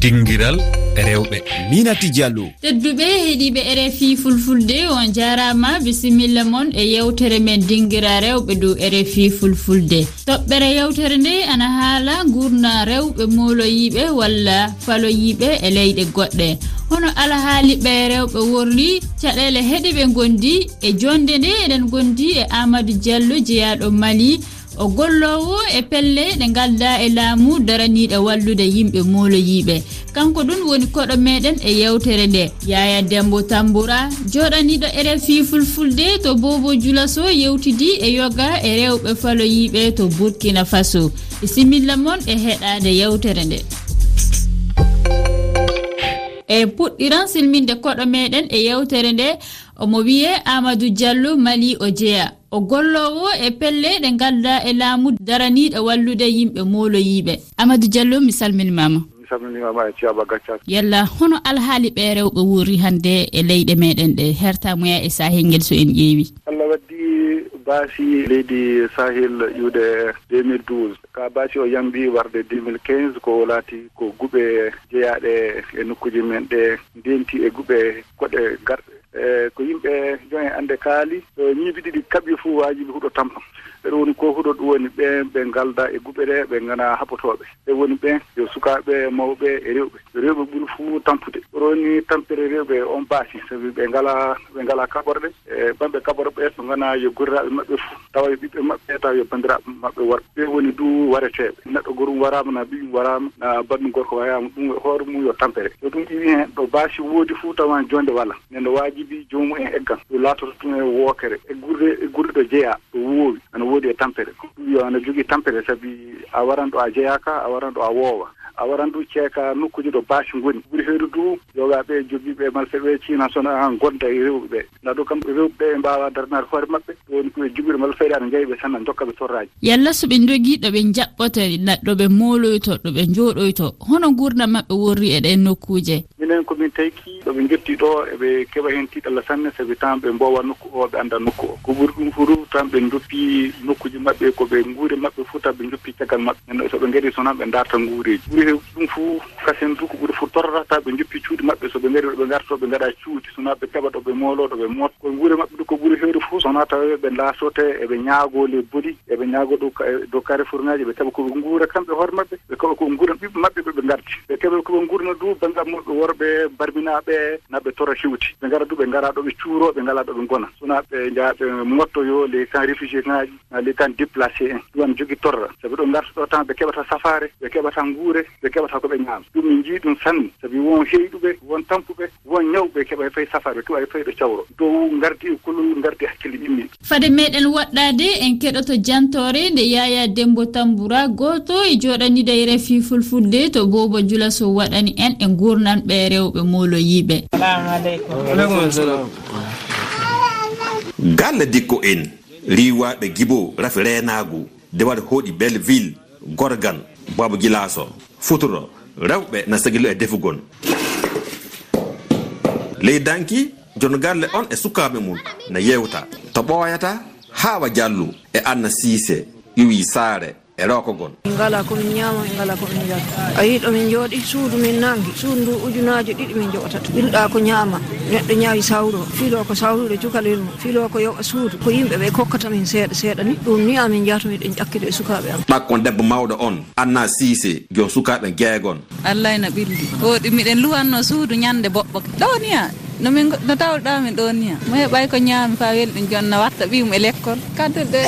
dinguiral rewɓe. Minati diallo tedduɓe heeɗiɓe rfi fulfulde on jarama bisimilla moon e yewtere men dinguira rewɓe dow rfi fulfulde. Toɓɓere yewtere nde ana haala gurna rewɓe moloyiɓe walla faloyiɓe e leyɗe goɗɗe. Hono alahaaliɓe rewɓe worli caɗele heeɗiɓe gondi e jonde nde eɗen gondi e amadou diallo jeyaɗo mali. o gollowo e pelle ɗe galda e laamu daraniɗo wallude yimɓe moloyiɓe kanko ɗum woni koɗo meɗen e yewtere nde. Yaya dembo tamboura joɗaniɗo rfi fulfulde to bobo julaso yewtidi e yoga e rewɓe faloyiɓe to burkina faso. Similla moon e heɗade yewtere nde. E puɗɗiran silminde koɗo meɗen e yewtere nde omo wiye amadou diallo mali o jeeya o gollowo e pelle ɗe gadda e laamu daraniɗo wallude yimɓe moloyiɓe amadou diallo mi salminimama. Salminimama e ciyaba gaccas yalla hono alhaali ɓe rewɓe wuuri hannde e leyɗe meɗen ɗe. Hertamoya e sahel ngel so en ƴeewi. Allah waddi baasi leydi sahel iwde 2012 ka baasi o yamɓi warde 2015 ko laati ko guɓe jeyaɗe e nokkuji men ɗe. Ndenti e guɓe koɗe garɗe e ko yimɓe jon e ande kaali ñiibi ɗiɗi kaɓi fuu waajibi huɗo tampa ɓeɗo woni ko huɗo ɗum woni ɓen ɓe ngalda e guɓere ɓe ngana haɓotoɓe ɓe woni ɓen yo sukaaɓe mawɓe e rewɓe. Rewɓe ɓuri fuu tampude ɗoɗo woni tampere rewɓe on baasi sabi ɓe ngala ɓe ngala kaɓorɗe. E ɓamɓe kaɓorɓe ɓe ngana yo goriraaɓe maɓɓe fuu. Tawa yo ɓiɓɓe maɓɓe tawa yo bandiraɓe maɓɓe war. Ɓe woni du wareteɓe neɗɗo gorum warama na ɓiɓi warama na bandu gorko wayama ɗum e hoore mum yo tampere. Yo ɗum ƴiwi hen ɗo baasi woodi fuu tawa jonde walla. Nde no waajibi mbi joomum en eggan. Ɗo laatoto ɗum e wookere. E gurde e gurde ɗo jeeya ɗo woowi. Ana woodi e tampere. Yo ana jogii tampere sabi a waran ɗo a jeeyaka a waran ɗo a woowa. A waran du ceeka nokkuji ɗo baasi ngoni. Ɓuri heydu du yogaɓe jogiiɓe malfeɓe ciina sona an gonda e rewɓe. Ɓe nda ɗo kam rewɓe ɓe e mbawa darnade hoore maɓɓe. Woni koɓe e jogiri malfeɗe ana jeeyiɓe tan a jokkaɓe torraji yalla so ɓe jogii ɗo ɓe jaɓɓote ɗo ɓe mooloyto ɗo ɓe jooɗoyto hono gurdam maɓɓe worri eɗen nokkuje minen komin tawki ɗoɓe jetti ɗo eɓe keɓa hen tiɗalla sanne saabi tan ɓe mbowa nokku o ɓe anda nokku o. Ko ɓuri ɗum furu tan ɓe joppi nokkuji maɓɓe koɓe guuri maɓɓe fuu tan ɓe joppi caggal maɓɓe. Nen soɓe gari so noon ɓe darta guureji ɓuuri ɗum fuu kasen du ko ɓuri fo torrata ta ɓe joppi cuuɗi maɓɓe. Soɓe gari ɗoɓe garto ɓe gaɗa cuuɗi. Sona ɓe keɓa ɗo ɓe moolo ɗo ɓe moot. Ko guure maɓɓe ɗo ko ɓuri hewde fuu sona noon tawa ɓe laatote eɓe ñaagole boli eɓe ñaago ɗo dow kare fournaji ɓe keɓa koɓe guura kamɓe e hoore maɓɓe. Ɓe keɓa koɓe guura ɓiɓɓe maɓɓe ɓeɓe garti ɓe keɓa koɓe guurna du banggal moɓe worɓe ɓe barminaɓe naɓe tora hiwti. Ɓe gara du ɓe gara ɗo ɓe cuuro ɓe ngala ɗo ɓe gona sona ɓe jaha ɓe mottoyo les camp réfugié ngaji ah, les camp déplacé en ɗum jogui torra. Saabi ɗo garta ɗo tan ɓe keɓata safare ɓe keɓata guure ɓe keɓata koɓe ñaama. Ɗum min jii ɗum sanni saabi won heyɗuɓe won tampuɓe won ñawɓe keɓa e fayi safare ɓe keɓa e fayi ɗo cawro. Dow gardi e kolol gardi hakkille ɗimmi fade meɗen waɗɗade en keɗoto jantore nde yaya dembo tamboura goto e joɗanide e refi fulfulde to bobo jula so waɗani en e gurnanɓe rewɓe muloyiɓe galle dikko en riwaɓe gibo rafi renagu dewat hooɗi belleville gorgan babo guilaso futuro rewɓe na sagilo e defugon. Ley danki jono galle on e sukaɓe mum na yewta to ɓooyata hawa diallu e anna siise iwi saare. e rokogol ngala komin ñama e ngala komin yalta a yii ɗomin jooɗi suudu min nangi. Suudu ndu ujunaji ɗiɗi min joɓatata ɓilɗa ko ñaama neɗɗo ñaawi sawro. Fiilo ko sawrude cukalel mum fiilo ko yoɓa suudu. Ko yimɓe ɓe kokkata min seeɗa seeɗa. Ni ɗum ni amin jaato miɗen ƴakkide e sukaɓe am. Ɓakkon debbo mawɗo on anna siise jo sukaɓe jeegon allah ena ɓildi ko miɗen luwanno suudu ñande boɓɓo. Ɗowniya no min no tawɗamin ɗon ni mo heɓay ko ñaami fa weli ɗum jonna watta ɓiyum e l' école kaddel ɗe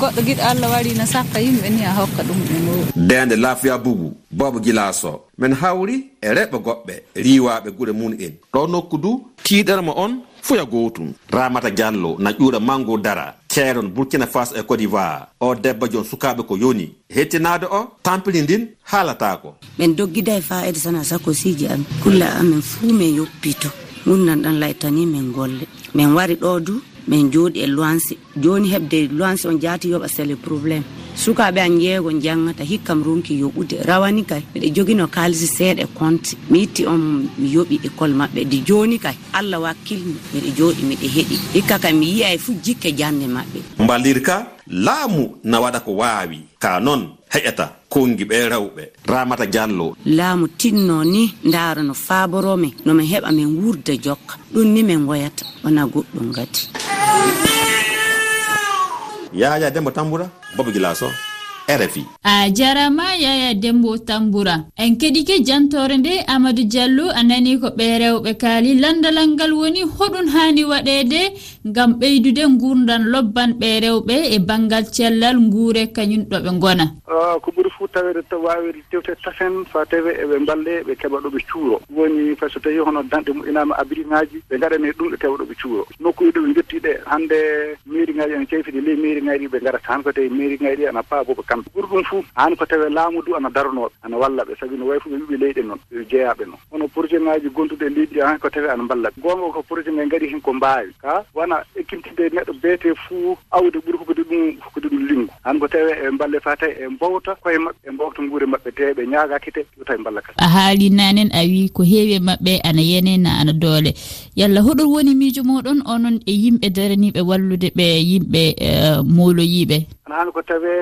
goɗɗo guiɗo allah waɗi no sakka yimɓe ni a hokka ɗum ɓe ngowi ndende laafiya bugu bobo guilaso min hawri e reɓe goɓɓe riwaɓe guure mun en. Ɗo nokku du tiiɗerma on fuya gotum ramata diallo na ƴuura mango dara. Ceeron burkina faso e cote d'ivoire. O debbo jon sukaɓe ko yoni. Hettinade o tampili ndin haalatako min doggida e fayide sana sakko siji am. Kulla amin fuu min yoppito gurnan ɗan laytani min golle. Min wari ɗo du min jooɗi e lowansi joni heɓde lowansi on jaati yoɓa sele probléme sukaɓe an jeego janggata hikkam ronki yoɓude. Rawani kay miɗa jogino kalisi seeɗa e compte mi itti on mi yoɓi école mabɓe di joni kay allah wakkilmi miɗa jooɗi miɗa heeɗi hikka kay mi yiya e fuu jikke jande mabɓe mballir ka laamu na waɗa ko waawi. Ka noon heƴata. kongi ɓe rewɓe. Ramata diallo. Laamu tinno ni ndaara no faaboromen nomin heɓa min wurda jokka. Ɗum ni min goyata wona goɗɗum gati yaya dembo tamboura bobo guila so rfi a jarama yaya dembo tambura. En keɗike jantore nde amadou diallo a nani ko ɓe rewɓe kaali landalal ngal woni hoɗum hani waɗede gam ɓeydude gurdan lobban ɓe rewɓe e banggal cellal guure kañum ɗo ɓe gona ah, ko ɓuri fo tawede wawede tewte tafen fa tawi eɓe mballe ɓe keɓa ɗoɓe cuuro. Woni fay so tawi hono danɗe muɗinama abri ngaji ɓe gaɗane ɗum ɓe keɓa ɗoɓe cuuro. Nokkuji ɗo ɓe jettiɗe hande mairie ngaji ene ceyfide ley mairie ngaji ɓe garata han ko tawi mairie ngaji ɗi ana paa boɓe kam tan ɓuri ɗum fof hani ko tawe laamu du ana daranooɓe ana walla ɓe. Sabi no way fo ɓe wiɓe leyɗe noon ɓe jeeyaɓe noon hono projet ngaji gonduɗe e leydi han ko tawe ana mballa ɓe. Gonga ko projet ngai ngari hen ko mbawi ka wona ekkintide neɗɗo beete fuu awde ɓuri hokkude ɗum hokkude ɗum linggu han ko tawe e mballe fa tawi e mbowta koye mabɓe e mbowta guure mabɓe te ɓe ñaagakite yo tawi mballa kadi a haali nanen a wi ko heewi mabɓe maɓɓe ana yenena ana doole. Yalla hoɗon woni miijo moɗon onon e yimɓe daraniɓe wallude ɓe yimɓe eh, moloyiɓe ana hani ko tawe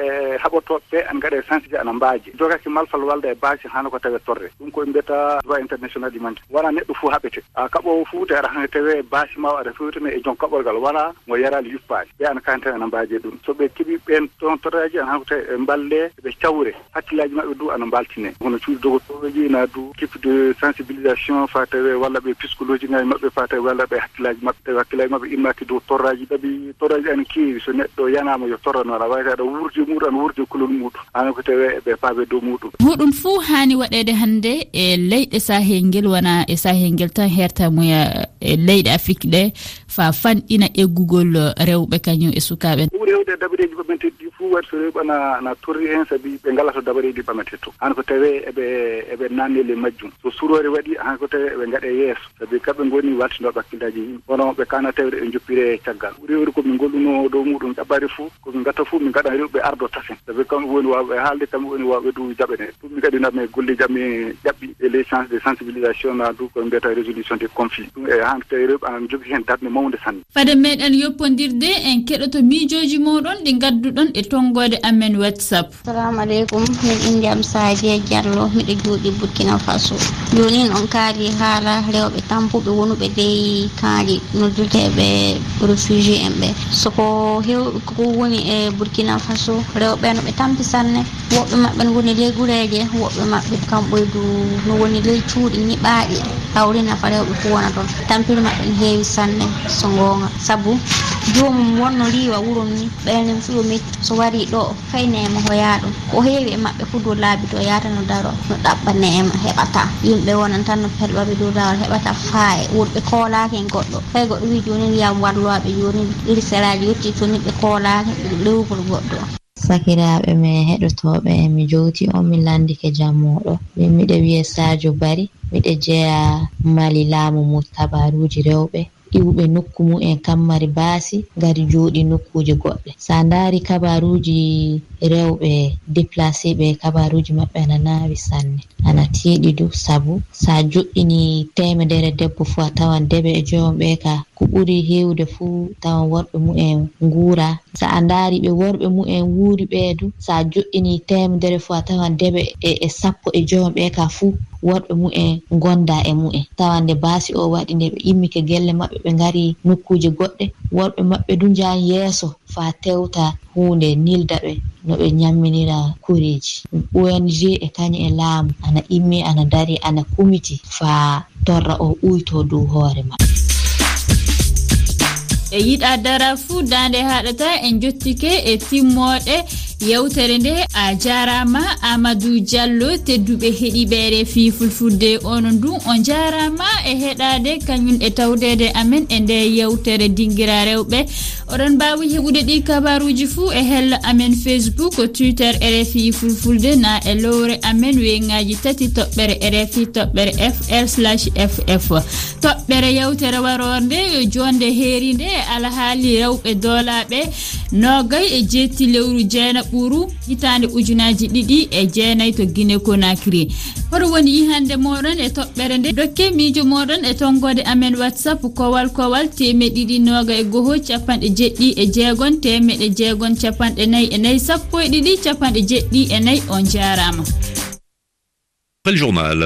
e haɓotoɓe ɓe ana ngaɗa e ana mbaaji. Jogaki malfal walda e basi hano ko tawe torre. Ɗum koye mbiyata droit international humanité wona neɗɗo fof haɓete a kaɓowo fuuta aɗa hane tawe basi ma aɗa fewtene e joom kaɓorgal wona mo yarali yuppaji ɓe ana kani tan ana mbaaji e ɗum. So ɓe keeɓi ɓen toon toraji ana hanko tawi ɓe e mballe ɓe cawre. Hakkillaji maɓɓe du ana mbaltine hono cuuɗi dogotoɓeji na du kipe de sensibilisation fa tawe walla ɓe psychologie ngaji maɓɓe fa tawi walla ɓe hakkillaji maɓɓe. Tawi hakkillaji maɓɓe immaki dow torraji ɗaɓi torraji ana keewi. So neɗɗo yanama yo torra noon a wayta aɗa wurdi muɗum ana wurdi kulol muɗum. Ana ko tawi ɓe paabe dow muɗum. Hoɗum fuu haani waɗede hannde e leyɗe sahel ngel wona e sahel ngel tan hertamuya e leyɗe afrique ɗe fa fanɗina eggugol rewɓe kañum e sukaɓe ɓuuri hewde dabareji ɓameteddi fuu waɗi so rewɓe ana ana torri hen saabi ɓe ngalato dabareji ɓametetto han ko tawe eɓe eɓe nannele majjum. So surore waɗi han ko tawe eɓe gaɗe yeeso. Saabi kamɓe goni waltinoɓe hakkillaji yimɓe hono ɓe kana tawde eɓe joppire caggal. Ɓuuri hewde komin golluno dow muɗum ƴaɓɓari fuu. Komin gatta fuu min gaɗan rewɓe arde ɗo tasen sabi kamɓe woni waawɓe haalde kamɓe woni waawɓe du jaɓene ɗummi kadi naɓe golle jammi ƴaɓɓi e les chances de sensibilisation na du koye mbiyata résolution des conflits. Ɗum e han tawi reɓ anan jogii heen darde mawde sanne. Fade meɗen yoppodirde en keɗoto miijoji moɗon ɗi gadduɗon e tonggode amen whatsapp. Assalamu aleykum. Min indiyam sadie diallo miɗo juuɗi burkina faso. Joni on kaali haala rewɓe tampuɓe wonuɓe ley kaali nodduteɓe réfugié en ɓe. Soko hew koko woni e burkina faso rewɓe no ɓe tampi sanne woɓɓe maɓɓe no woni ley gureje woɓɓe maɓɓe kamɓoydu no woni ley cuuɗi niɓaaɗi hawri nafa rewɓe fo wona toon. Tampiri maɓɓe no heewi sanne so ngoonga. Sabu joomum wonno riiwa wuro ni ɓeynen fuyomi so wari ɗo faynema hoya ɗum. Ko heewi e maɓɓe fo dow laabi to yata no daro no ɗaɓɓa neema heɓata yimɓe wonan tan no pelɓaɓe dow lawol heɓata faaye. Wonɓe koolaki en goɗɗo. Fay goɗɗo wi joni wiyam warloaɓe joni iri seraji yetti toni ɓe koolaki ɓe lewgol goɗɗo. sakiraaɓe men heɗotooɓe mi jowti on mi landike jammooɗo min miɗe wiye sadio bari miɗe jeya mali laamu mum kabaruuji rewɓe. Iwɓe nokku mu'en kammari baasi ngari jooɗi nokkuuje goɗɗe. So a ndaari kabaruuji rewɓe déplacé ɓe kabaruuji maɓɓe ana naawi sanne. Ana tiiɗi du sabu. So a joƴƴini temedere debbo fuu a tawan deɓe e joyom ɓe ka ko ɓuri hewde fuu tawan worɓe mu'en nguura. Sa a ndaari ɓe worɓe mu'en wuuri ɓeedu sa a joɗɗini temedere fuu a tawan deɓe e, e sappo e joom ɓe ka fuu worɓe mu'en gonda e mu'en. Tawande baasi o waɗi nde ɓe immike gelle maɓɓe ɓe ngari nokkuuje goɗɗe worɓe maɓɓe du njahani yeeso faa tewta hunde nilda ɓe no ɓe ñamminira kureeji ong e kañum e laamu ana immi ana dari ana kumiti faa torra o uyto dow hoore maɓɓe. e yiɗa dara fuu dande haɗata en jottike e timmoɗe yewtere nde a jarama amadou diallo tedduɓe heeɗiɓere fi fulfulde onon du on jarama e heɗade kañum e tawdede amen e nde yewtere dinguira rewɓe. oɗon mbawi heɓude ɗi kabaruji fuu e hello amen facebook twitter rfi fulfulde na e lowre amen weyngaji tati toɓɓere rfi toɓɓere fr slash ff toɓɓere yewtere warorde jonde heeri nde e alhaali rewɓe doolaɓe nogay e jetti lewru jeena ɓuru hitande ujunaji ɗiɗi e jeenayyi to guine konakiri hoɗo woni yihande moɗon e toɓɓere nde dokke miijo moɗon e tonggode amen whatsapp kowal kowal temeɗiɗi noga e goho capanɗe jeɗɗi e jeegon temeɗe jeegon capanɗe nayyi e nayyi sappo e ɗiɗi capanɗe jeɗɗi e nayyi on jarama. Journal?